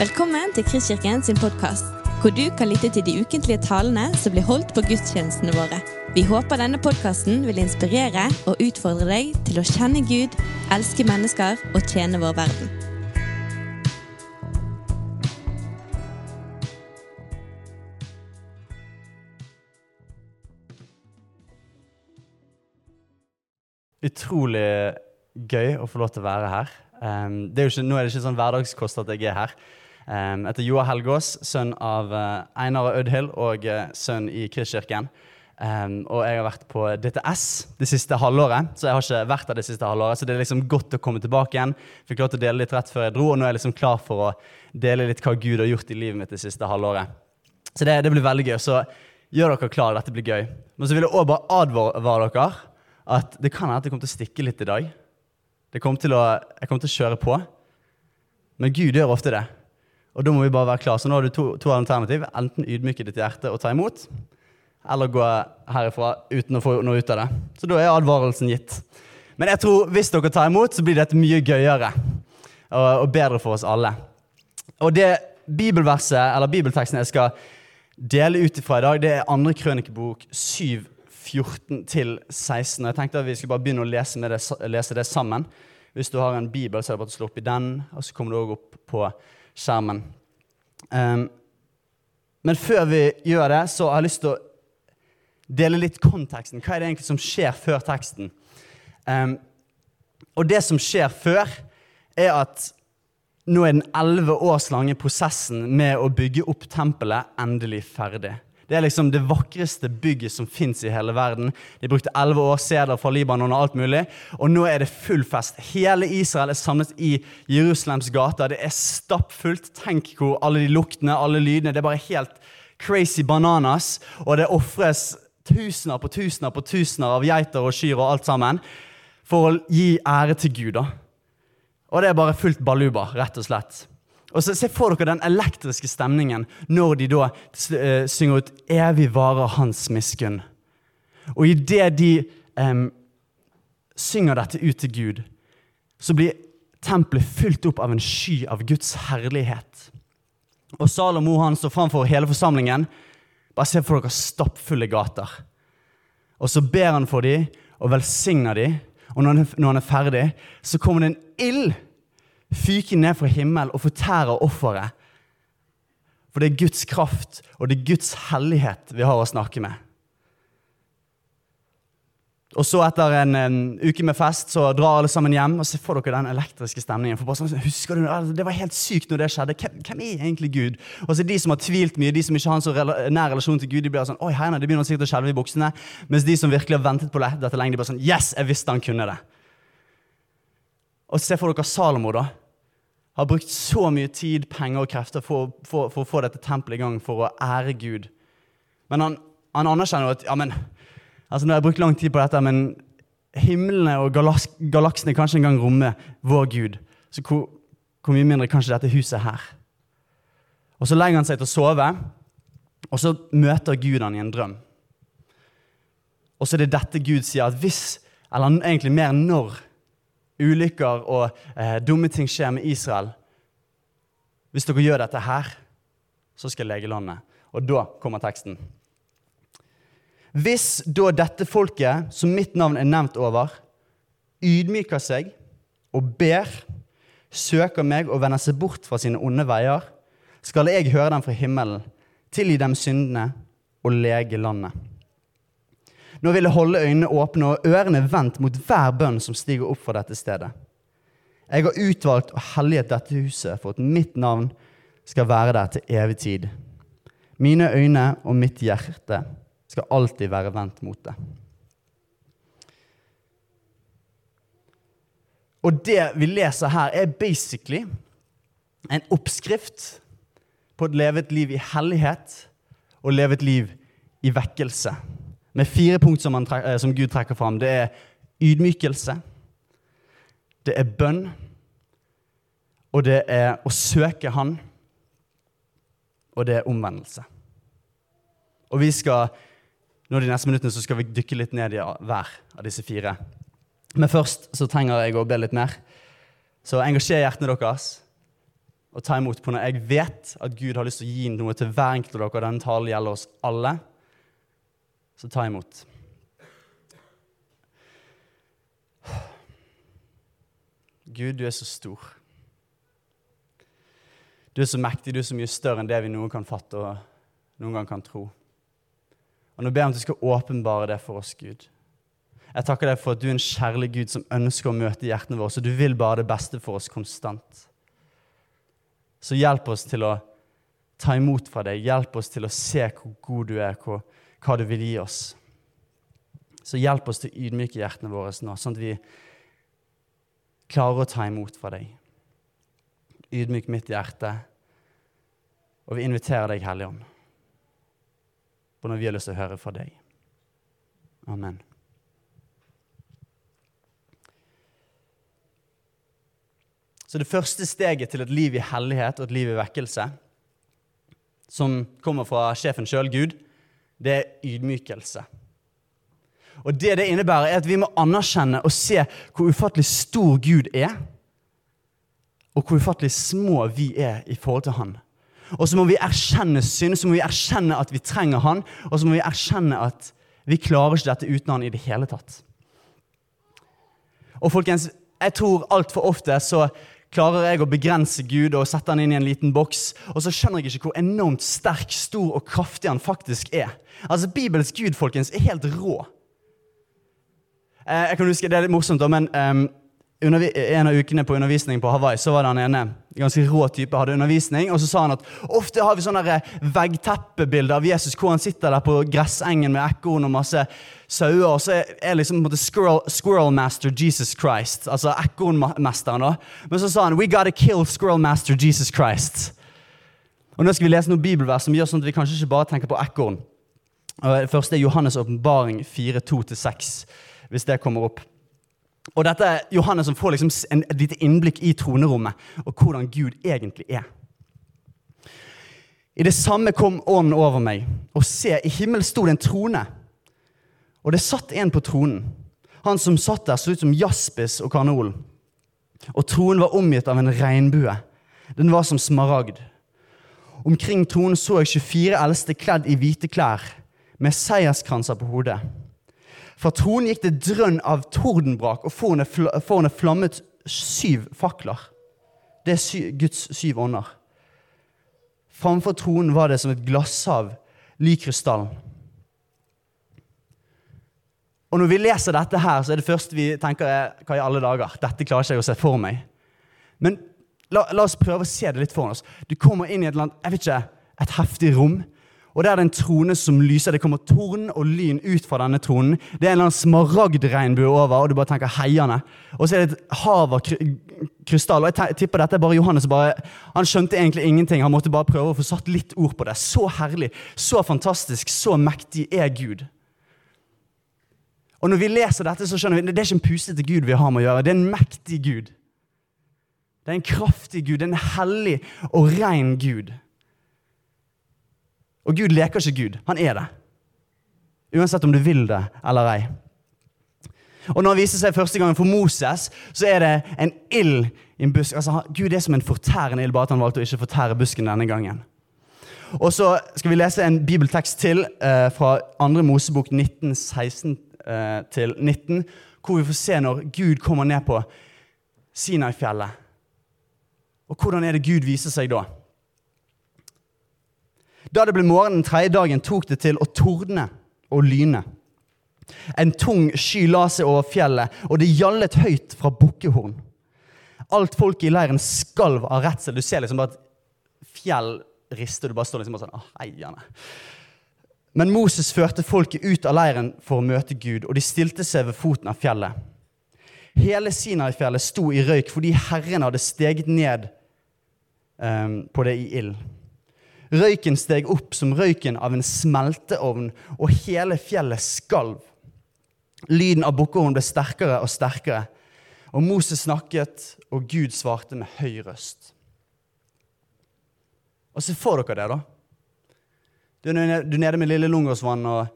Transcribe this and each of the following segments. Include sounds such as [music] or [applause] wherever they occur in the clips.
Velkommen til Kristkirken sin podkast, hvor du kan lytte til de ukentlige talene som blir holdt på gudstjenestene våre. Vi håper denne podkasten vil inspirere og utfordre deg til å kjenne Gud, elske mennesker og tjene vår verden. Utrolig gøy å få lov til å være her. Um, er ikke, nå er det ikke sånn hverdagskost at jeg er her. Um, etter Joar Helgaas, sønn av uh, Einar og Ødhild og uh, sønn i Kristkirken. Um, og jeg har vært på DTS det siste halvåret, så jeg har ikke vært der det siste halvåret. Så det er liksom godt å komme tilbake igjen. Fikk lov til å dele litt rett før jeg dro, og nå er jeg liksom klar for å dele litt hva Gud har gjort i livet mitt det siste halvåret. Så det, det blir veldig gøy. Så gjør dere klare, dette blir gøy. Men så vil jeg òg bare advare dere at det kan hende at det kommer til å stikke litt i dag. Til å, jeg kommer til å kjøre på. Men Gud gjør ofte det. Og da må vi bare være klar. Så nå har du to, to alternativ. Enten ydmyke ditt hjerte og ta imot, eller gå herifra uten å få noe ut av det. Så da er advarelsen gitt. Men jeg tror hvis dere tar imot, så blir dette mye gøyere og, og bedre for oss alle. Og det bibelverset, eller bibelteksten jeg skal dele ut fra i dag, det er andre krønikebok 7, 14-16. Jeg tenkte at vi skulle bare begynne å lese det, lese, det, sammen. Hvis du har en bibel, så er det bare å slå opp i den, og så kommer du òg opp på skjermen. Um, men før vi gjør det, så har jeg lyst til å dele litt konteksten. Hva er det egentlig som skjer før teksten? Um, og det som skjer før, er at nå er den elleve års lange prosessen med å bygge opp tempelet endelig ferdig. Det er liksom det vakreste bygget som fins i hele verden. De brukte elleve år, sedler fra Libanon og alt mulig. Og nå er det full fest. Hele Israel er samlet i Jerusalems gater. Det er stappfullt. Tenk hvor alle de luktene, alle lydene Det er bare helt crazy bananas. Og det ofres tusener på tusener på tusener av geiter og kyr og alt sammen for å gi ære til Gud. da. Og det er bare fullt baluba, rett og slett. Og så Se for dere den elektriske stemningen når de da uh, synger ut 'Evig varer Hans miskunn'. Og idet de um, synger dette ut til Gud, så blir tempelet fylt opp av en sky av Guds herlighet. Og Salomo han står framfor hele forsamlingen. Bare se for dere stappfulle gater. Og så ber han for dem og velsigner dem. Og når han er ferdig, så kommer det en ild fyker ned fra himmelen og fortærer offeret. For det er Guds kraft og det er Guds hellighet vi har å snakke med. Og så Etter en, en, uke med fest så drar alle sammen hjem. og Se for dere den elektriske stemningen. For bare sånn, husker du, altså, Det var helt sykt når det skjedde. Hvem, hvem er egentlig Gud? Og så De som har tvilt mye, de som ikke har en så nær relasjon til Gud, de blir sånn, oi, heina, de begynner sikkert å skjelve i buksene. Mens de som virkelig har ventet på dette lenge, de blir sånn Yes, jeg visste han kunne det. Og Se for dere Salomo, da har brukt så mye tid, penger og krefter for, for, for å få dette tempelet i gang, for å ære Gud. Men han, han anerkjenner at ja, men, altså Nå har jeg brukt lang tid på dette, men himlene og galaksene kan ikke engang romme vår Gud. Så hvor, hvor mye mindre kanskje dette huset her? Og Så legger han seg til å sove, og så møter Gud han i en drøm. Og så er det dette Gud sier, at hvis, eller egentlig mer når, ulykker og eh, dumme ting skjer med Israel Hvis dere gjør dette her, så skal jeg lege landet. Og da kommer teksten. Hvis da dette folket, som mitt navn er nevnt over, ydmyker seg og ber, søker meg og vender seg bort fra sine onde veier, skal jeg høre dem fra himmelen, tilgi dem syndene og lege landet. Nå vil jeg holde øynene åpne og ørene vendt mot hver bønn som stiger opp fra dette stedet. Jeg har utvalgt og helliget dette huset for at mitt navn skal være der til evig tid. Mine øyne og mitt hjerte skal alltid være vendt mot det. Og det vi leser her, er basically en oppskrift på å leve et liv i hellighet og leve et liv i vekkelse med fire punkt som, eh, som, Gud trekker fram. Det er ydmykelse, det er bønn, og det er å søke Han, og det er omvendelse. Og vi skal, nå De neste minuttene så skal vi dykke litt ned i hver av disse fire. Men først så trenger jeg å be litt mer. Så engasjer hjertene deres. og ta imot på når jeg vet at Gud har lyst til å gi noe til hver enkelt av dere, og denne talen gjelder oss alle. Så ta imot. Gud, du er så stor. Du er så mektig, du er så mye større enn det vi noen kan fatte og noen gang kan tro. Og Nå ber jeg om at du skal åpenbare det for oss, Gud. Jeg takker deg for at du er en kjærlig Gud som ønsker å møte hjertene våre, så du vil bare det beste for oss konstant. Så hjelp oss til å ta imot fra deg. Hjelp oss til å se hvor god du er, hvor, hva du vil gi oss. Så hjelp oss til å ydmyke hjertene våre nå, sånn at vi klarer å ta imot fra deg. Ydmyk mitt hjerte, og vi inviterer deg, Hellige Ånd, på når vi har lyst til å høre fra deg. Amen. Så det første steget til et liv i hellighet og et liv i vekkelse, som kommer fra sjefen sjøl, Gud, det er ydmykelse. Og det det innebærer, er at vi må anerkjenne og se hvor ufattelig stor Gud er, og hvor ufattelig små vi er i forhold til Han. Og så må vi erkjenne synd, så må vi erkjenne at vi trenger Han, og så må vi erkjenne at vi klarer ikke dette uten Han i det hele tatt. Og folkens, jeg tror altfor ofte så klarer jeg å begrense Gud og sette han inn i en liten boks, og så skjønner jeg ikke hvor enormt sterk, stor og kraftig han faktisk er. Altså, Bibels Gud folkens, er helt rå. Eh, jeg kan huske, Det er litt morsomt, da, men um, en av ukene på undervisning på Hawaii så var det han ene ganske rå type hadde undervisning, og så sa han at ofte har vi sånne eh, veggteppebilder av Jesus hvor han sitter der på gressengen med ekorn og masse sauer, og så er liksom på en måte squirrel, squirrel master Jesus Christ, altså ekornmesteren. da. Men så sa han We gotta kill squirrel master Jesus Christ. Og Nå skal vi lese noen bibelvers som gjør sånn at vi kanskje ikke bare tenker på ekorn. Det første er Johannes' åpenbaring 4.2-6, hvis det kommer opp. Og dette er Johannes som får liksom en, et lite innblikk i tronerommet og hvordan Gud egentlig er. I det samme kom ånden over meg, og se, i himmelen sto det en trone. Og det satt en på tronen. Han som satt der, så ut som jaspis og karneol. Og tronen var omgitt av en regnbue. Den var som smaragd. Omkring tronen så jeg 24 eldste kledd i hvite klær, med seierskranser på hodet. Fra tronen gikk det drønn av tordenbrak, og foran det flammet syv fakler. Det er Guds syv ånder. Framfor tronen var det som et glasshav, lik krystallen. Og Når vi leser dette, her, så er det første vi tenker er, hva i alle dager? Dette klarer ikke jeg å se for meg. Men la, la oss prøve å se det litt foran oss. Du kommer inn i et, annet, jeg vet ikke, et heftig rom. Og det er en trone som lyser. Det kommer torn og lyn ut fra denne tronen. Det er en eller annen smaragdregnbue over, og du bare tenker heiende. Og så er det et hav av krystall. Og jeg tipper dette er bare Johannes. Bare, han skjønte egentlig ingenting. Han måtte bare prøve å få satt litt ord på det. Så herlig, så fantastisk, så mektig er Gud. Og når vi leser dette, så skjønner vi det er ikke en pusete Gud vi har med å gjøre. Det er en mektig Gud. Det er en kraftig Gud. Det er en hellig og ren Gud. Og Gud leker ikke Gud. Han er det. Uansett om du vil det eller ei. Og når han viser seg første gangen for Moses, så er det en ild i en busk. Altså, Gud er som en fortærende ild, bare at han valgte å ikke fortære busken denne gangen. Og så skal vi lese en bibeltekst til eh, fra 2. Mosebok 19, 16 eh, til 19, hvor vi får se når Gud kommer ned på Sinai-fjellet. Og hvordan er det Gud viser seg da? Da det ble morgen den tredje dagen, tok det til å tordne og lyne. En tung sky la seg over fjellet, og det gjallet høyt fra bukkehorn. Alt folket i leiren skalv av redsel. Du ser liksom bare et fjell riste, og du bare står liksom bare sånn Å, heierne. Men Moses førte folket ut av leiren for å møte Gud, og de stilte seg ved foten av fjellet. Hele Sinai-fjellet sto i røyk fordi Herren hadde steget ned um, på det i ild. Røyken steg opp som røyken av en smelteovn, og hele fjellet skalv. Lyden av bukkehorn ble sterkere og sterkere, og Moses snakket, og Gud svarte med høy røst. Og Se for dere det, da. Du er nede med lille Lungåsvann og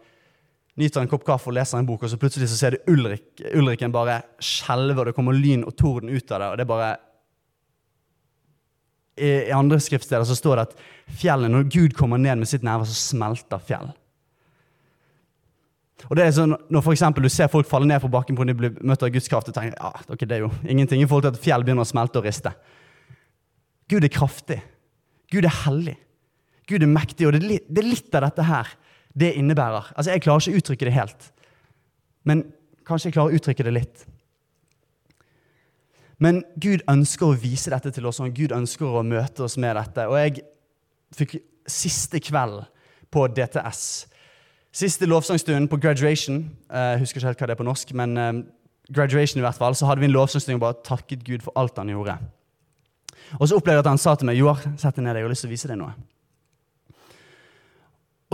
nyter en kopp kaffe og leser en bok, og så plutselig så ser du Ulrik, Ulriken bare skjelve, og det kommer lyn og torden ut av det, og det er bare i, andre skriftsteder så står det at fjellet, når Gud kommer ned med sitt nærvær, så smelter fjell. Og det er sånn, Når for eksempel, du ser folk falle ned fra bakken på de blir møtt av Guds kraft, og tenker ja, okay, det er jo ingenting i forhold til at fjell begynner å smelte og riste. Gud er kraftig. Gud er hellig. Gud er mektig. Og det det er litt av dette her det innebærer. Altså, Jeg klarer ikke å uttrykke det helt, men kanskje jeg klarer å uttrykke det litt. Men Gud ønsker å vise dette til oss, og Gud ønsker å møte oss med dette. Og jeg fikk siste kveld på DTS Siste lovsangstunden på graduation Jeg uh, husker ikke helt hva det er på norsk, men uh, graduation i hvert fall, så hadde vi en lovsangstund og bare takket Gud for alt han gjorde. Og så opplevde jeg at han sa til meg Joar, sett deg ned, jeg har lyst til å vise deg noe.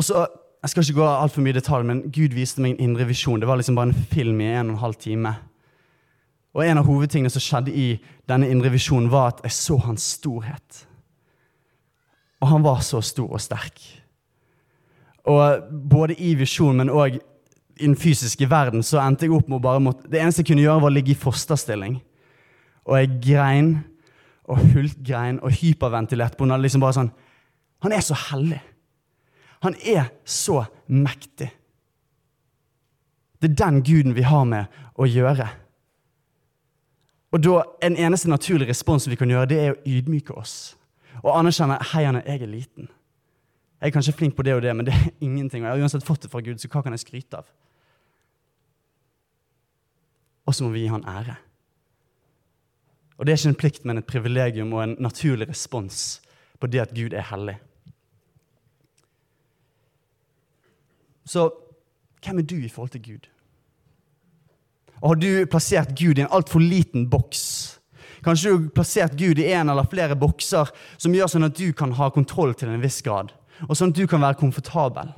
Og så, Jeg skal ikke gå altfor mye i detalj, men Gud viste meg en indre visjon. Det var liksom bare en film i en og en halv time. Og En av hovedtingene som skjedde i denne indre visjonen, var at jeg så hans storhet. Og han var så stor og sterk. Og både i visjonen, men òg i den fysiske verden, så endte jeg opp med å bare måtte Det eneste jeg kunne gjøre, var å ligge i fosterstilling. Og jeg grein og hulkgrein og hyperventilerte på henne. Liksom bare sånn Han er så hellig. Han er så mektig. Det er den guden vi har med å gjøre. Og da, En eneste naturlig respons vi kan gjøre, det er å ydmyke oss og anerkjenne hei, jeg er liten. Jeg er kanskje flink på det og det, men det er [laughs] ingenting. og Jeg har uansett fått det fra Gud, så hva kan jeg skryte av? Og så må vi gi han ære. Og det er ikke en plikt, men et privilegium og en naturlig respons på det at Gud er hellig. Så hvem er du i forhold til Gud? Og Har du plassert Gud i en altfor liten boks? Kanskje du har plassert Gud i en eller flere bokser som gjør sånn at du kan ha kontroll til en viss grad og sånn at du kan være komfortabel.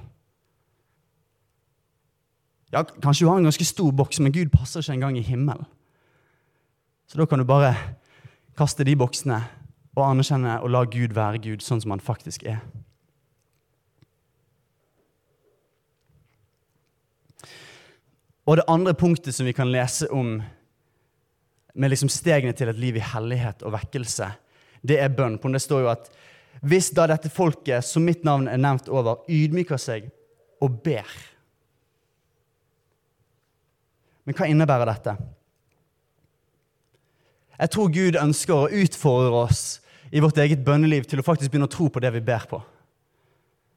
Ja, Kanskje du har en ganske stor boks, men Gud passer ikke engang i himmelen. Så da kan du bare kaste de boksene og anerkjenne og la Gud være Gud sånn som han faktisk er. Og det andre punktet som vi kan lese om med liksom stegene til et liv i hellighet og vekkelse, det er bønn. På det står jo at hvis da dette folket, som mitt navn er nevnt over, ydmyker seg og ber Men hva innebærer dette? Jeg tror Gud ønsker å utfordre oss i vårt eget bønneliv til å faktisk begynne å tro på det vi ber på.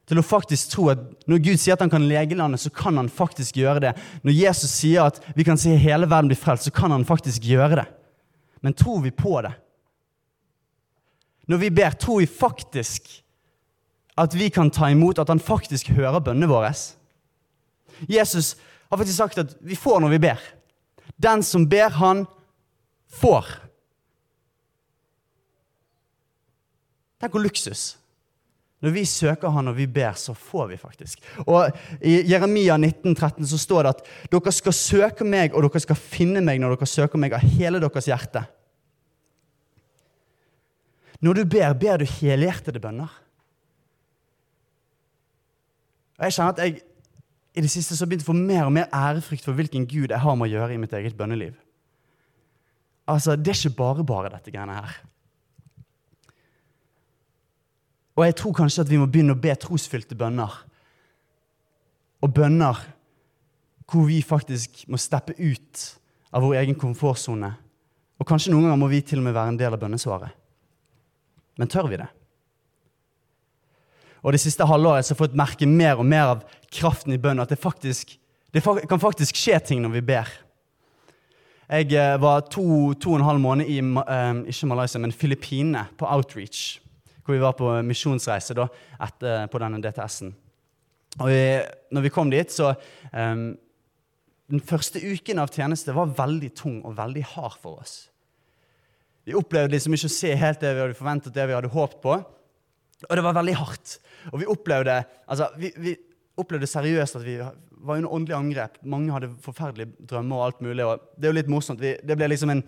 Til å faktisk tro at Når Gud sier at han kan lege landet, så kan han faktisk gjøre det. Når Jesus sier at vi kan se hele verden bli frelst, så kan han faktisk gjøre det. Men tror vi på det? Når vi ber, tror vi faktisk at vi kan ta imot, at han faktisk hører bønnene våre. Jesus har faktisk sagt at vi får når vi ber. Den som ber, han får. Tenk hvor luksus. Når vi søker Han og vi ber, så får vi faktisk. Og I Jeremia 19, 13 så står det at dere skal søke meg, og dere skal finne meg når dere søker meg av hele deres hjerte. Når du ber, ber du helhjertede bønner. Og Jeg kjenner at jeg i det siste så begynte å få mer og mer ærefrykt for hvilken gud jeg har med å gjøre i mitt eget bønneliv. Altså, Det er ikke bare bare, dette greiene her. Og jeg tror kanskje at vi må begynne å be trosfylte bønner. Og bønner hvor vi faktisk må steppe ut av vår egen komfortsone. Og kanskje noen ganger må vi til og med være en del av bønnesvaret. Men tør vi det? Og Det siste halvåret har jeg fått merke mer og mer av kraften i bønnen. At det, faktisk, det kan faktisk skje ting når vi ber. Jeg eh, var to, to og en halv måned i um, ikke Malaysia, men Filippinene, på outreach. Hvor vi var på misjonsreise da, etter, på denne DTS-en. Og vi, når vi kom dit, så um, Den første uken av tjeneste var veldig tung og veldig hard for oss. Vi opplevde liksom ikke å se helt det vi hadde forventet, det vi hadde håpet på. Og det var veldig hardt. Og vi opplevde, altså, vi, vi opplevde seriøst at vi var under åndelig angrep. Mange hadde forferdelige drømmer og alt mulig. og Det er jo litt morsomt. Vi, det ble liksom en,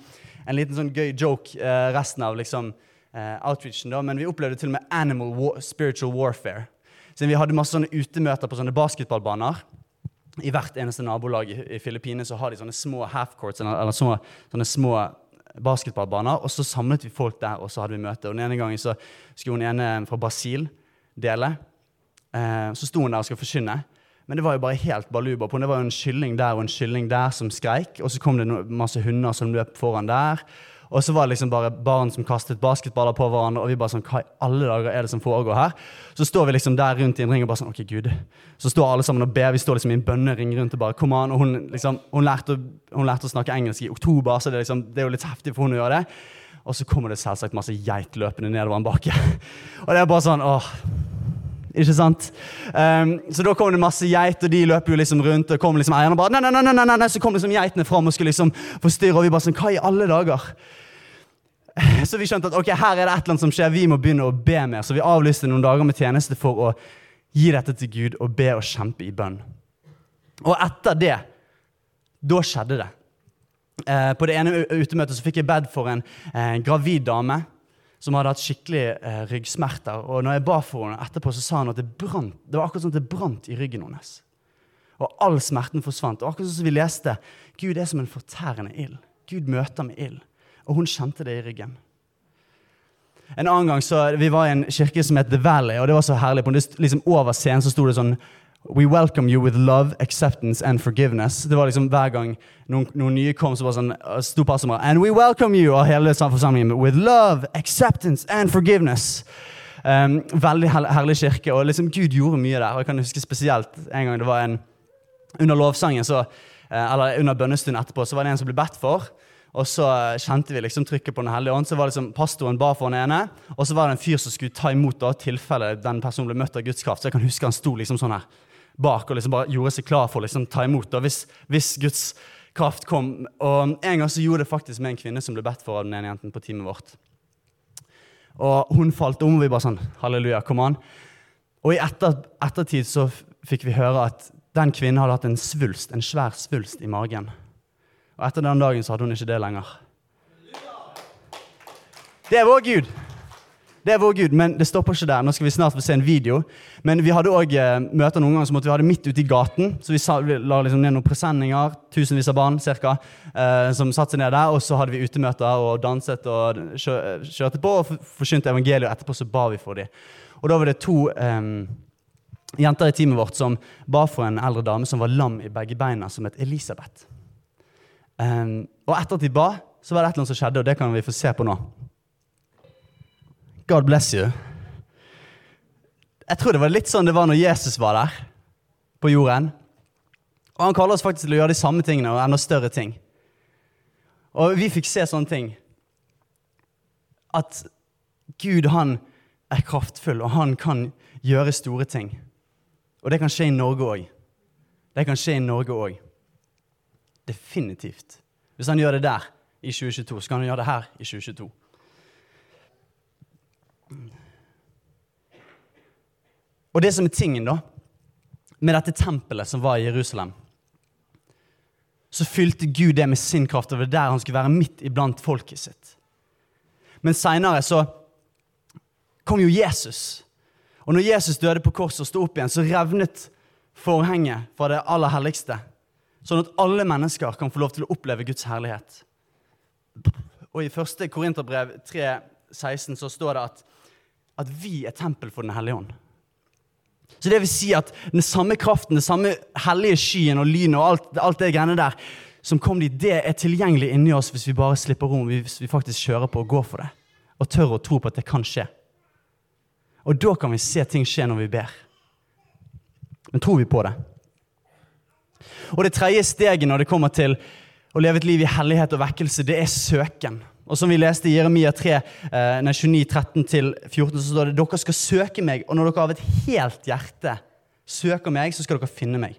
en, liten sånn gøy joke eh, resten av liksom, eh, outreachen. da, Men vi opplevde til og med animal war, spiritual warfare. Så vi hadde masse sånne utemøter på sånne basketballbaner. I hvert eneste nabolag i, i Filippinene så har de sånne små half-courts, eller, eller sånne, sånne små basketballbaner, og så samlet vi folk der, og så hadde vi møte. Og Den ene gangen så skulle hun ene fra Brasil dele. Eh, så sto hun der og skulle forkynne. Men det var jo bare helt baluba på. Det var jo en kylling der og en kylling der som skreik, og så kom det masse hunder som løp foran der. Og så var det liksom bare barn som kastet basketballer på hverandre. Og vi bare sånn, hva i alle dager er det som foregår her? Så står vi liksom der rundt i en ring og bare sånn, ok Gud. Så står alle sammen og ber. Vi står liksom i en bønnering rundt og bare kom an. Og hun, liksom, hun, lærte, hun lærte å snakke engelsk i oktober, så det liksom, det er jo litt heftig for hun å gjøre det. Og så kommer det selvsagt masse geit løpende nedover en bakke. [laughs] Og det er bare sånn åh, ikke sant? Um, så da kom det masse geit, og de løp jo liksom rundt. Og kom liksom eierne bare, nei, nei, nei, nei, nei, Så kom liksom geitene fram og skulle liksom forstyrre. Og vi bare sånn, hva i alle dager? Så vi skjønte at ok, her er det et eller annet som skjer. Vi må begynne å be mer. Så vi avlyste noen dager med tjeneste for å gi dette til Gud og be og kjempe i bønn. Og etter det, da skjedde det. Eh, på det ene utemøtet så fikk jeg bed for en eh, gravid dame som hadde hatt skikkelig eh, ryggsmerter. Og når jeg ba for henne etterpå, så sa hun at det brant. Det var akkurat som det brant i ryggen hennes. Og all smerten forsvant. Og akkurat som vi leste, Gud er som en fortærende ild. Gud møter med ild. Og hun kjente det i ryggen. En annen gang så, Vi var i en kirke som het The Valley, og det var så herlig. På liksom Over scenen så sto det sånn We welcome you with love, acceptance and forgiveness. Det var liksom Hver gang noen, noen nye kom, så var det sånn, sto pastorene And we welcome you, og hele forsamlingen with love, acceptance and forgiveness. Um, veldig herlig kirke, og liksom Gud gjorde mye der. og jeg kan huske spesielt en gang det var en Under lovsangen, så, eh, eller under bønnestunden etterpå, så var det en som ble bedt for. Og så kjente vi liksom trykket på Den hellige ånd. Så var liksom Pastoren ba for den ene, og så var det en fyr som skulle ta imot da, tilfelle den personen ble møtt av Guds kraft. Så jeg kan huske han sto liksom sånn her bak og liksom bare gjorde seg klar for å liksom ta imot da, hvis, hvis, Guds kraft kom. Og En gang så gjorde det faktisk med en kvinne som ble bedt for av den ene jenten på teamet vårt. Og Hun falt om, og vi bare sånn Halleluja, kom an. Og i etter, ettertid så fikk vi høre at den kvinnen hadde hatt en svulst, en svær svulst i magen. Og etter den dagen så hadde hun ikke det lenger. Det er vår Gud. Det er vår Gud, men det stopper ikke der. Nå skal vi snart få se en video. Men vi hadde òg eh, møter noen ganger som måtte vi ha det midt ute i gaten. Så vi, sa, vi la liksom ned noen presenninger, tusenvis av barn cirka, eh, som satte seg ned der. Og så hadde vi utemøter og danset og kjør, kjørte på og forkynte evangeliet. Og etterpå så ba vi for dem. Og da var det to eh, jenter i teamet vårt som ba for en eldre dame som var lam i begge beina, som het Elisabeth. Eh, og etter at de ba, så var det et eller annet som skjedde, og det kan vi få se på nå. God bless you. Jeg tror det var litt sånn det var når Jesus var der på jorden. Og han kaller oss faktisk til å gjøre de samme tingene og enda større ting. Og vi fikk se sånne ting. At Gud, han er kraftfull, og han kan gjøre store ting. Og det kan skje i Norge òg. Det kan skje i Norge òg. Definitivt. Hvis han gjør det der i 2022, så kan han gjøre det her i 2022. Og det som er tingen, da, med dette tempelet som var i Jerusalem, så fylte Gud det med sin kraft, og det var der han skulle være midt iblant folket sitt. Men seinere så kom jo Jesus. Og når Jesus døde på korset og sto opp igjen, så revnet forhenget fra det aller helligste. Sånn at alle mennesker kan få lov til å oppleve Guds herlighet. Og i 1. Korinterbrev 3,16 så står det at, at vi er tempel for Den hellige ånd. Så det vil si at den samme kraften, den samme hellige skyen og lynet og alt, alt, det greiene der som kom dit, det er tilgjengelig inni oss hvis vi bare slipper rom, hvis vi faktisk kjører på og går for det. Og tør å tro på at det kan skje. Og da kan vi se ting skje når vi ber. Men tror vi på det? Og det tredje steget når det kommer til å leve et liv i hellighet og vekkelse, det er søken. Og som vi leste i Jeremia 3, nei, 29, 13-14, så står det dere skal søke meg, og når dere av et helt hjerte søker meg, så skal dere finne meg.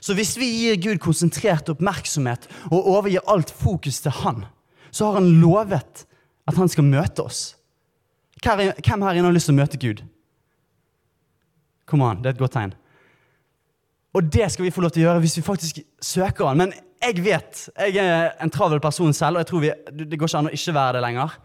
Så hvis vi gir Gud konsentrert oppmerksomhet og overgir alt fokus til Han, så har Han lovet at Han skal møte oss. Hvem her inne har lyst til å møte Gud? Kom an, det er et godt tegn. Og det skal vi få lov til å gjøre hvis vi faktisk søker Han. Men jeg vet, jeg er en travel person selv, og jeg tror vi, det går ikke an å ikke være det lenger.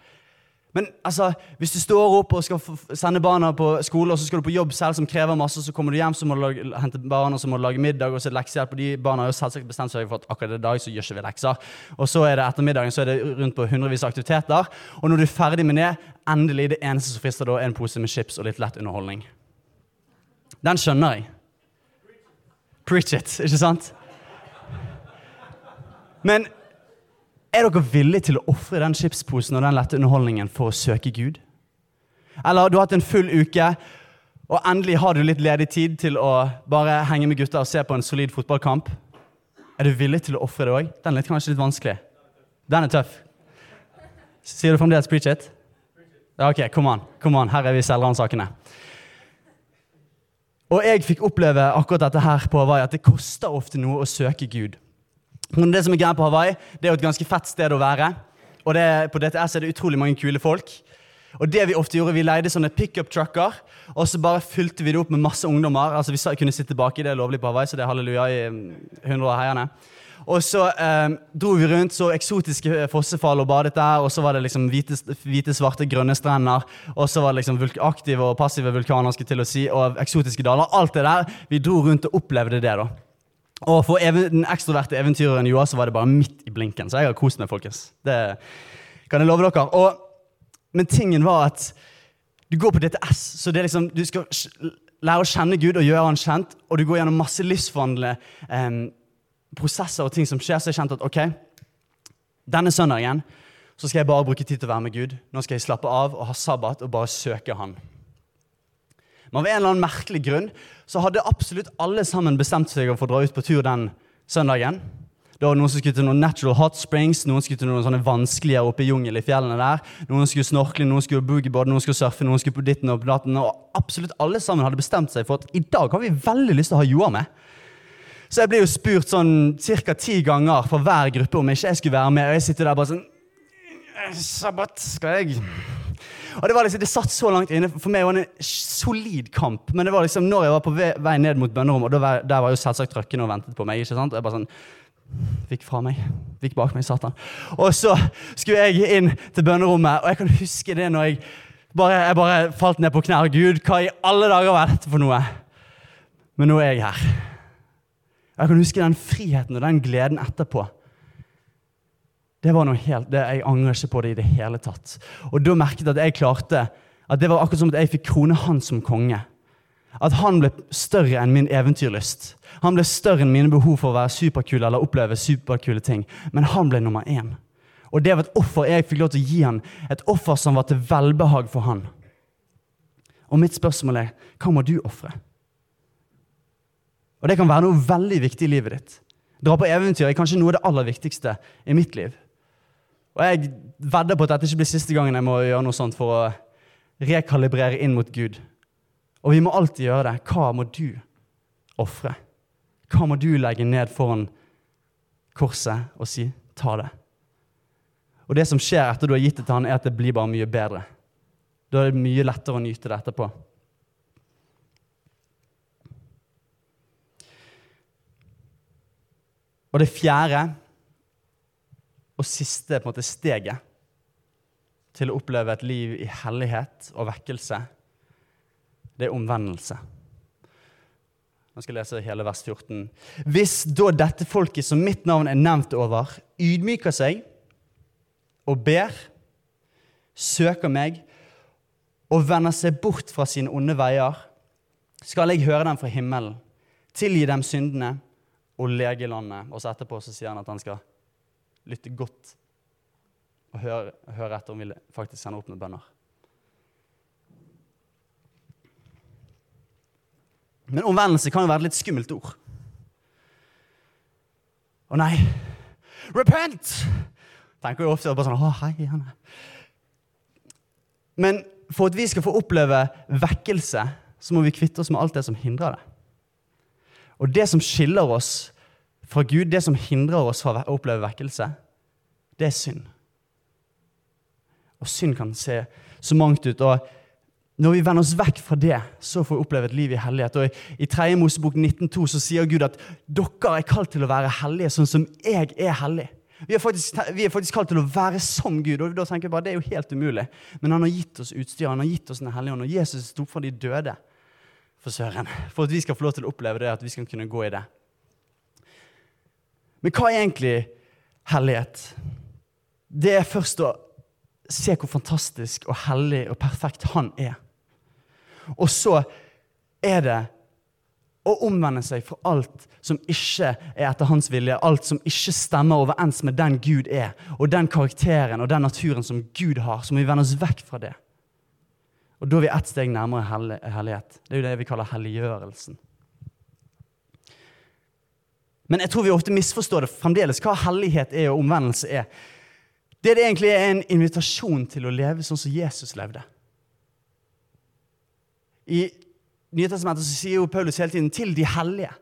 Men altså, hvis du står opp og skal sende barna på skole, og så skal du på jobb selv som krever masse, så kommer du hjem så må du lage, hente barna, så må du lage middag, og så er leksehjelp. Og de barna har jo selvsagt bestemt seg for at akkurat i dag så gjør ikke vi lekser. Og så er det ettermiddagen så er det rundt på hundrevis av aktiviteter. Og når du er ferdig med det, endelig det eneste som frister da, er en pose med chips og litt lett underholdning. Den skjønner jeg. Preach it, ikke sant? Men er dere villige til å ofre den chipsposen og den lette underholdningen for å søke Gud? Eller du har hatt en full uke, og endelig har du litt ledig tid til å bare henge med gutta og se på en solid fotballkamp. Er du villig til å ofre det òg? Den er kanskje litt vanskelig. Den er tøff. Sier du fremdeles 'preach it'? Ok, kom an. Her er vi selvransakende. Og jeg fikk oppleve akkurat dette her på Hawaii, at det koster ofte noe å søke Gud. Men det som er greia på Hawaii, det er jo et ganske fett sted å være. Og det, på DTS er det utrolig mange kule folk. Og det Vi ofte gjorde, vi leide sånne pickup-trucker og så bare fylte vi det opp med masse ungdommer. Altså Vi kunne sitte baki, det er lovlig på Hawaii, så det er halleluja i mm, hundre av heierne. Og så eh, dro vi rundt, så eksotiske fossefall og badet der. Og så var det liksom hvite, hvite svarte, grønne strender. Og så var det liksom aktive og passive vulkaner, skal til å si, og eksotiske daler. Alt det der. Vi dro rundt og opplevde det. da. Og for den ekstroverte eventyreren Joa så var det bare midt i blinken. Så jeg har kost meg, folkens. Det kan jeg love dere. Og, men tingen var at du går på DTS, så det er liksom, du skal lære å kjenne Gud og gjøre Han kjent. Og du går gjennom masse livsforvandlende eh, prosesser og ting som skjer. Så jeg kjente at ok, denne søndagen så skal jeg bare bruke tid til å være med Gud. Nå skal jeg slappe av og ha sabbat og bare søke Han. Men av en eller annen merkelig grunn så hadde absolutt alle sammen bestemt seg for å dra ut på tur den søndagen. Det var Noen som skulle til noen natural hot springs, noen skulle til noen sånne vanskelige oppe i jungel i fjellene der. Noen skulle snorkle, noen skulle boogieboard, noen skulle surfe, noen skulle på ditten og på datten. Og absolutt alle sammen hadde bestemt seg for at i dag har vi veldig lyst til å ha Joar med. Så jeg ble jo spurt sånn ca. ti ganger for hver gruppe om ikke jeg skulle være med. Og jeg sitter der bare sånn Sabbat, skal jeg og det, var liksom, det satt så langt inne. For meg var det en solid kamp. Men det var liksom når jeg var på vei ned mot bønnerommet, og var, der var jo selvsagt trøkkene og ventet på meg. ikke sant? Og jeg bare sånn, Fikk fra meg. Fikk bak meg, Satan. Og så skulle jeg inn til bønnerommet, og jeg kan huske det når jeg bare, jeg bare falt ned på knær. Gud, hva i alle dager var dette for noe? Men nå er jeg her. Jeg kan huske den friheten og den gleden etterpå. Det var noe helt, det, Jeg angrer ikke på det i det hele tatt. Og da merket jeg at jeg klarte at det var akkurat som at jeg fikk krone han som konge. At han ble større enn min eventyrlyst. Han ble større enn mine behov for å være superkul eller oppleve superkule ting. Men han ble nummer én. Og det var et offer jeg fikk lov til å gi han. Et offer som var til velbehag for han. Og mitt spørsmål er hva må du ofre? Og det kan være noe veldig viktig i livet ditt. Dra på eventyr er kanskje noe av det aller viktigste i mitt liv. Og jeg vedder på at dette ikke blir siste gangen jeg må gjøre noe sånt for å rekalibrere inn mot Gud. Og vi må alltid gjøre det. Hva må du ofre? Hva må du legge ned foran korset og si 'ta det'? Og det som skjer etter du har gitt det til han, er at det blir bare mye bedre. Da er det mye lettere å nyte det etterpå. Og det fjerde og siste måte, steget til å oppleve et liv i hellighet og vekkelse, det er omvendelse. Nå skal jeg lese hele vers 14. Hvis da dette folket som mitt navn er nevnt over, ydmyker seg og ber, søker meg og vender seg bort fra sine onde veier, skal jeg høre dem fra himmelen, tilgi dem syndene og lege landet. Og så etterpå så sier han at han skal lytte godt og høre, høre etter om vi faktisk sender opp med bønner. Men omvendelse kan jo være et litt skummelt ord. Å nei! Repent! Tenker jo ofte bare sånn Å, hei, Janne. Men for at vi skal få oppleve vekkelse, så må vi kvitte oss med alt det som hindrer det. Og det som skiller oss fra Gud, det som hindrer oss fra å oppleve vekkelse, det er synd. Og synd kan se så mangt ut. og når vi vender oss vekk fra det, så får vi oppleve et liv i hellighet. Og I 3. Mosebok 19,2 så sier Gud at dere er kalt til å være hellige, sånn som jeg er hellig. Vi er, faktisk, vi er faktisk kalt til å være som Gud. og da tenker jeg bare, Det er jo helt umulig. Men han har gitt oss utstyr, han har gitt oss Den hellige ånd. Og Jesus sto fra de døde for søren. For at vi skal få lov til å oppleve det, at vi skal kunne gå i det. Men hva er egentlig hellighet? Det er først å se hvor fantastisk og hellig og perfekt han er. Og så er det å omvende seg fra alt som ikke er etter hans vilje, alt som ikke stemmer overens med den Gud er, og den karakteren og den naturen som Gud har, så må vi vende oss vekk fra det. Og da er vi ett steg nærmere hellighet. Det er jo det vi kaller helliggjørelsen. Men jeg tror vi ofte misforstår det fremdeles, hva hellighet er og omvendelse er. Det det egentlig er en invitasjon til å leve sånn som Jesus levde. I Nytestamentet sier jo Paulus hele tiden 'til de hellige'.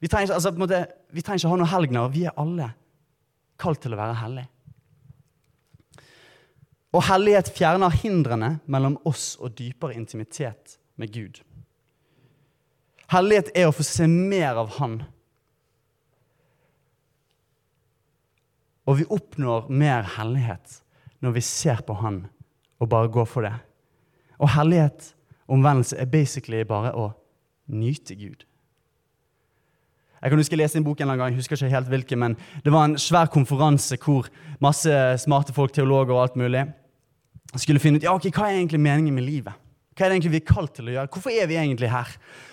Vi trenger, altså, måte, vi trenger ikke ha noen helgener. Vi er alle kalt til å være hellige. Og hellighet fjerner hindrene mellom oss og dypere intimitet med Gud. Hellighet er å få se mer av Han. Og vi oppnår mer hellighet når vi ser på Han og bare går for det. Og hellighet Omvendelse er basically bare å nyte Gud. Jeg kan huske jeg leste en bok en gang, jeg husker ikke helt hvilken, men det var en svær konferanse hvor masse smarte folk, teologer og alt mulig, skulle finne ut ja, okay, hva er egentlig meningen med livet. Hva er det egentlig vi er kalt til å gjøre? Hvorfor er vi egentlig her?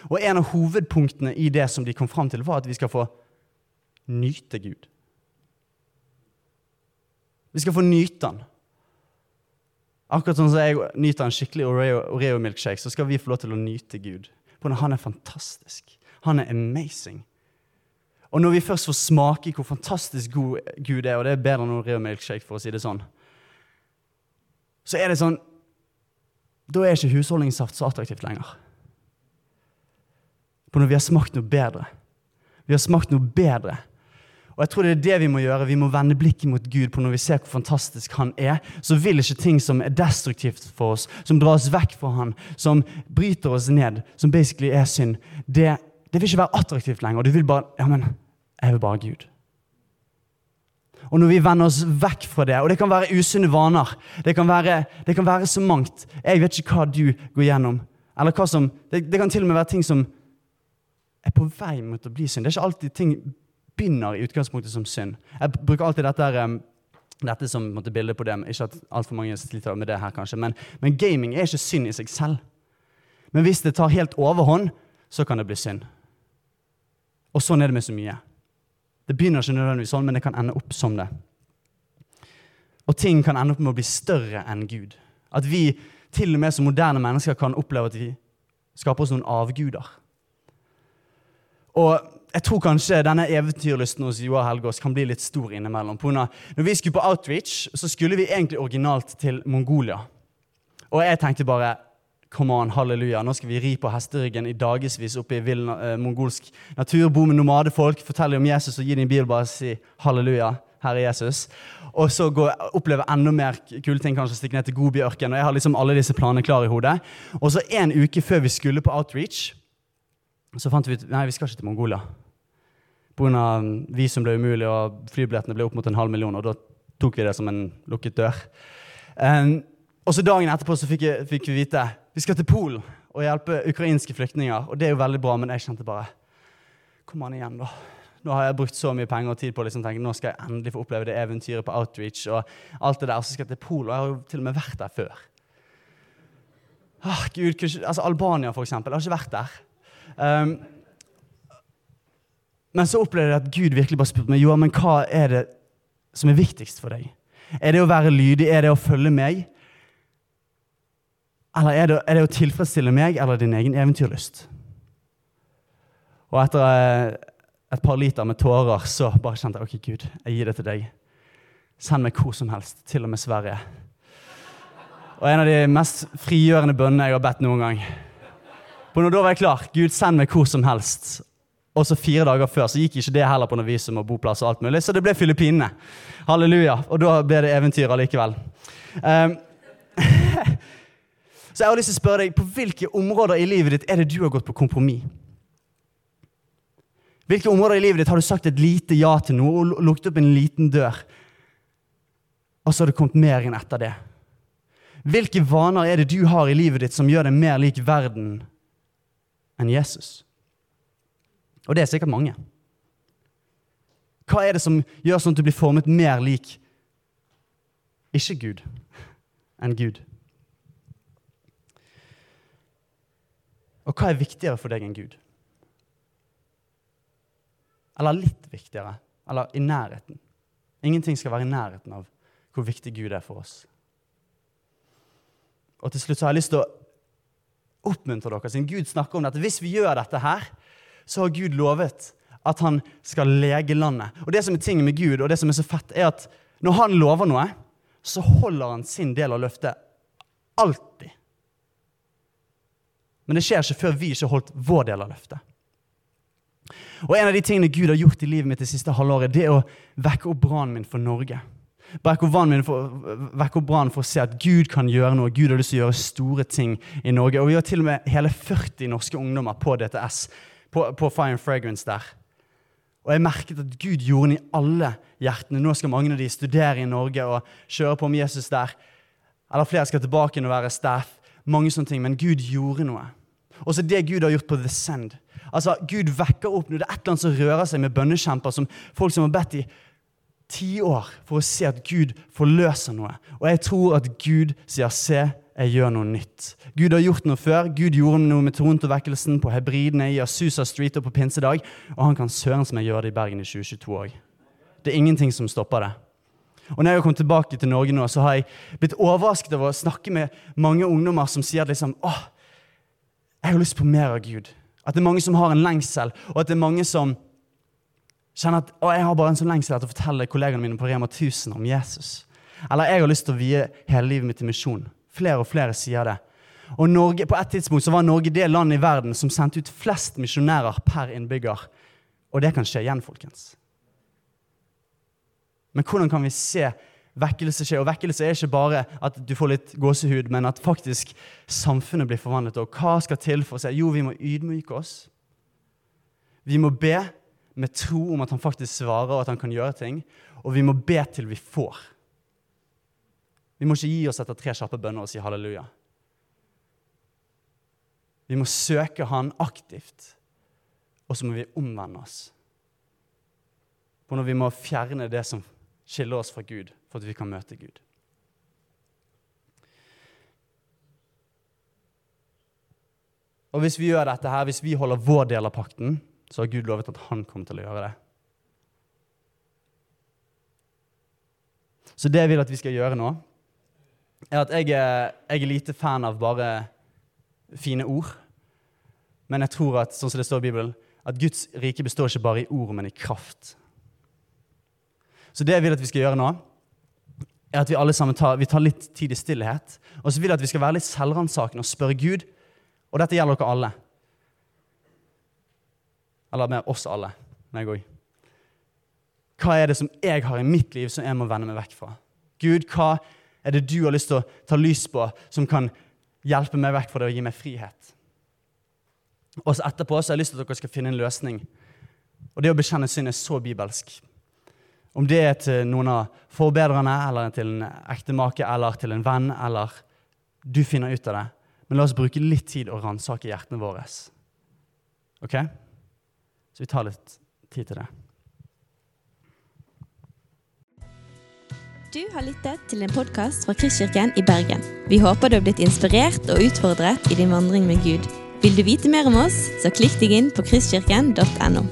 Og En av hovedpunktene i det som de kom fram til, var at vi skal få nyte Gud. Vi skal få nyte Han. Akkurat sånn som jeg nyter en skikkelig Oreo-milkshake, så skal vi få lov til å nyte Gud. Han er fantastisk. Han er amazing. Og når vi først får smake hvor fantastisk god Gud er, og det er bedre enn Oreo-milkshake, for å si det sånn, så er det sånn Da er ikke husholdningssaft så attraktivt lenger. For når vi har smakt noe bedre Vi har smakt noe bedre og jeg tror det er det Vi må gjøre. Vi må vende blikket mot Gud på når vi ser hvor fantastisk han er. Så vil ikke ting som er destruktivt for oss, som drar oss vekk fra han, som bryter oss ned, som basically er synd, det, det vil ikke være attraktivt lenger. Du vil bare Ja, men jeg vil bare Gud. Og når vi vender oss vekk fra det, og det kan være usunne vaner Det kan være, det kan være så mangt. Jeg vet ikke hva du går gjennom. Eller hva som, det, det kan til og med være ting som er på vei mot å bli synd. Det er ikke alltid ting begynner i utgangspunktet som synd. Jeg bruker alltid dette, dette som måtte, bilde på det. Ikke at altfor mange sliter med det her, kanskje, men, men, gaming er ikke synd i seg selv. Men hvis det tar helt overhånd, så kan det bli synd. Og sånn er det med så mye. Det begynner ikke nødvendigvis sånn, men det kan ende opp som det. Og ting kan ende opp med å bli større enn Gud. At vi til og med som moderne mennesker kan oppleve at vi skaper oss noen avguder. Og jeg tror kanskje denne eventyrlysten hos Joar Helgaas kan bli litt stor innimellom. Når vi skulle på outreach, så skulle vi egentlig originalt til Mongolia. Og jeg tenkte bare Come on, halleluja. Nå skal vi ri på hesteryggen i dagevis oppe i vill eh, mongolsk natur. Bo med nomadefolk, fortelle om Jesus og gi din bil, bare si halleluja, Herre Jesus. Og så gå, oppleve enda mer kule ting, kanskje stikke ned til Gobiørken. Og jeg har liksom alle disse planene klare i hodet. Og så en uke før vi skulle på outreach, så fant vi ut nei, vi skal ikke til Mongolia. Pga. visum ble umulig, og flybillettene ble opp mot en halv million. Og da tok vi det som en lukket dør. Um, og så Dagen etterpå så fikk, jeg, fikk, vi vite vi skal til Polen og hjelpe ukrainske flyktninger. Og det er jo veldig bra, men jeg kjente bare Kom an igjen, da. Nå har jeg brukt så mye penger og tid på å liksom tenke, nå skal jeg endelig få oppleve det eventyret på Outreach. og alt det der, og så skal jeg til Polen. Og jeg har jo til og med vært der før. Ah, Gud, altså Albania, for eksempel. Jeg har ikke vært der. Um, men så opplevde jeg at Gud virkelig bare spurte meg jo, men hva er det som er viktigst for deg. Er det å være lydig? Er det å følge meg? Eller er det, er det å tilfredsstille meg eller din egen eventyrlyst? Og etter eh, et par liter med tårer så bare kjente jeg ok, Gud, jeg gir det til deg. Send meg hvor som helst, til og med Sverige. Og en av de mest frigjørende bønnene jeg har bedt noen gang. På når da var jeg klar. Gud, send meg hvor som helst. Og så fire dager før så gikk ikke det heller på noe visum og boplass. og alt mulig, Så det ble Filippinene. Halleluja. Og da ble det eventyr allikevel. Um, så jeg har lyst til å spørre deg, på hvilke områder i livet ditt er det du har gått på kompromiss? Hvilke områder i livet ditt har du sagt et lite ja til noe og lukket opp en liten dør? Og så har det kommet mer inn etter det. Hvilke vaner er det du har i livet ditt som gjør deg mer lik verden enn Jesus? Og det er sikkert mange. Hva er det som gjør sånn at du blir formet mer lik ikke Gud enn Gud? Og hva er viktigere for deg enn Gud? Eller litt viktigere? Eller i nærheten? Ingenting skal være i nærheten av hvor viktig Gud er for oss. Og til slutt så har jeg lyst til å oppmuntre dere, siden Gud snakker om dette. Hvis vi gjør dette her, så har Gud lovet at han skal lege landet. Og det som er tingen med Gud, og det som er så fett, er at når han lover noe, så holder han sin del av løftet alltid. Men det skjer ikke før vi ikke har holdt vår del av løftet. Og En av de tingene Gud har gjort i livet mitt det siste halvåret, det er å vekke opp brannen min for Norge. Vekke opp brannen for, for å se at Gud kan gjøre noe. Gud har lyst til å gjøre store ting i Norge. Og Vi har til og med hele 40 norske ungdommer på DTS, på, på Fire and Fragrance der. Og jeg merket at Gud gjorde den i alle hjertene. Nå skal mange av de studere i Norge og kjøre på med Jesus der. Eller flere skal tilbake og være staff. Mange sånne ting. Men Gud gjorde noe. Og så det Gud har gjort på The Send. Altså, Gud vekker opp når det er et eller annet som rører seg med bønnekjemper, som folk som har bedt i tiår for å se at Gud forløser noe. Og jeg tror at Gud sier 'se, jeg gjør noe nytt'. Gud har gjort noe før. Gud gjorde noe med Toronto-vekkelsen, på Hebridene, i Asusa Street og på pinsedag. Og han kan søren som jeg gjør det i Bergen i 2022 òg. Det er ingenting som stopper det. Og når jeg kommet tilbake til Norge nå, så har jeg blitt overrasket over å snakke med mange ungdommer som sier liksom, åh, jeg har lyst på mer av Gud. At det er mange som har en lengsel, og at det er mange som kjenner at å, jeg har bare en sånn lengsel etter å fortelle kollegaene mine på Rema 1000 om Jesus. Eller jeg har lyst til å vie hele livet mitt til misjon. Flere og flere sier det. Og Norge, På et tidspunkt så var Norge det landet i verden som sendte ut flest misjonærer per innbygger. Og det kan skje igjen, folkens. Men hvordan kan vi se vekkelse skjer. Og vekkelse er ikke bare at du får litt gåsehud, men at faktisk samfunnet blir forvandlet. Og hva skal til for å si? Jo, vi må ydmyke oss. Vi må be med tro om at han faktisk svarer, og at han kan gjøre ting. Og vi må be til vi får. Vi må ikke gi oss etter tre kjappe bønner og si halleluja. Vi må søke Han aktivt, og så må vi omvende oss. For når vi må fjerne det som skiller oss fra Gud, for at vi kan møte Gud. Og hvis vi gjør dette her, hvis vi holder vår del av pakten, så har Gud lovet at han kommer til å gjøre det. Så det jeg vil at vi skal gjøre nå, er at jeg er, jeg er lite fan av bare fine ord. Men jeg tror at, sånn som det står i Bibelen, at Guds rike består ikke bare i ord, men i kraft. Så det jeg vil at vi skal gjøre nå, er at vi alle sammen tar, vi tar litt tid i stillhet. Og så vil jeg at vi skal være litt selvransakende og spørre Gud. Og dette gjelder dere alle. Eller med oss alle. Meg òg. Hva er det som jeg har i mitt liv som jeg må vende meg vekk fra? Gud, hva er det du har lyst til å ta lys på, som kan hjelpe meg vekk fra det og gi meg frihet? Og så etterpå så har jeg lyst til at dere skal finne en løsning. Og det å bekjenne synd er så bibelsk. Om det er til noen av forbedrerne, eller til en ektemake, eller til en venn, eller Du finner ut av det. Men la oss bruke litt tid og ransake hjertene våre. Ok? Så vi tar litt tid til det. Du har lyttet til en podkast fra Kristkirken i Bergen. Vi håper du har blitt inspirert og utfordret i din vandring med Gud. Vil du vite mer om oss, så klikk deg inn på kristkirken.no.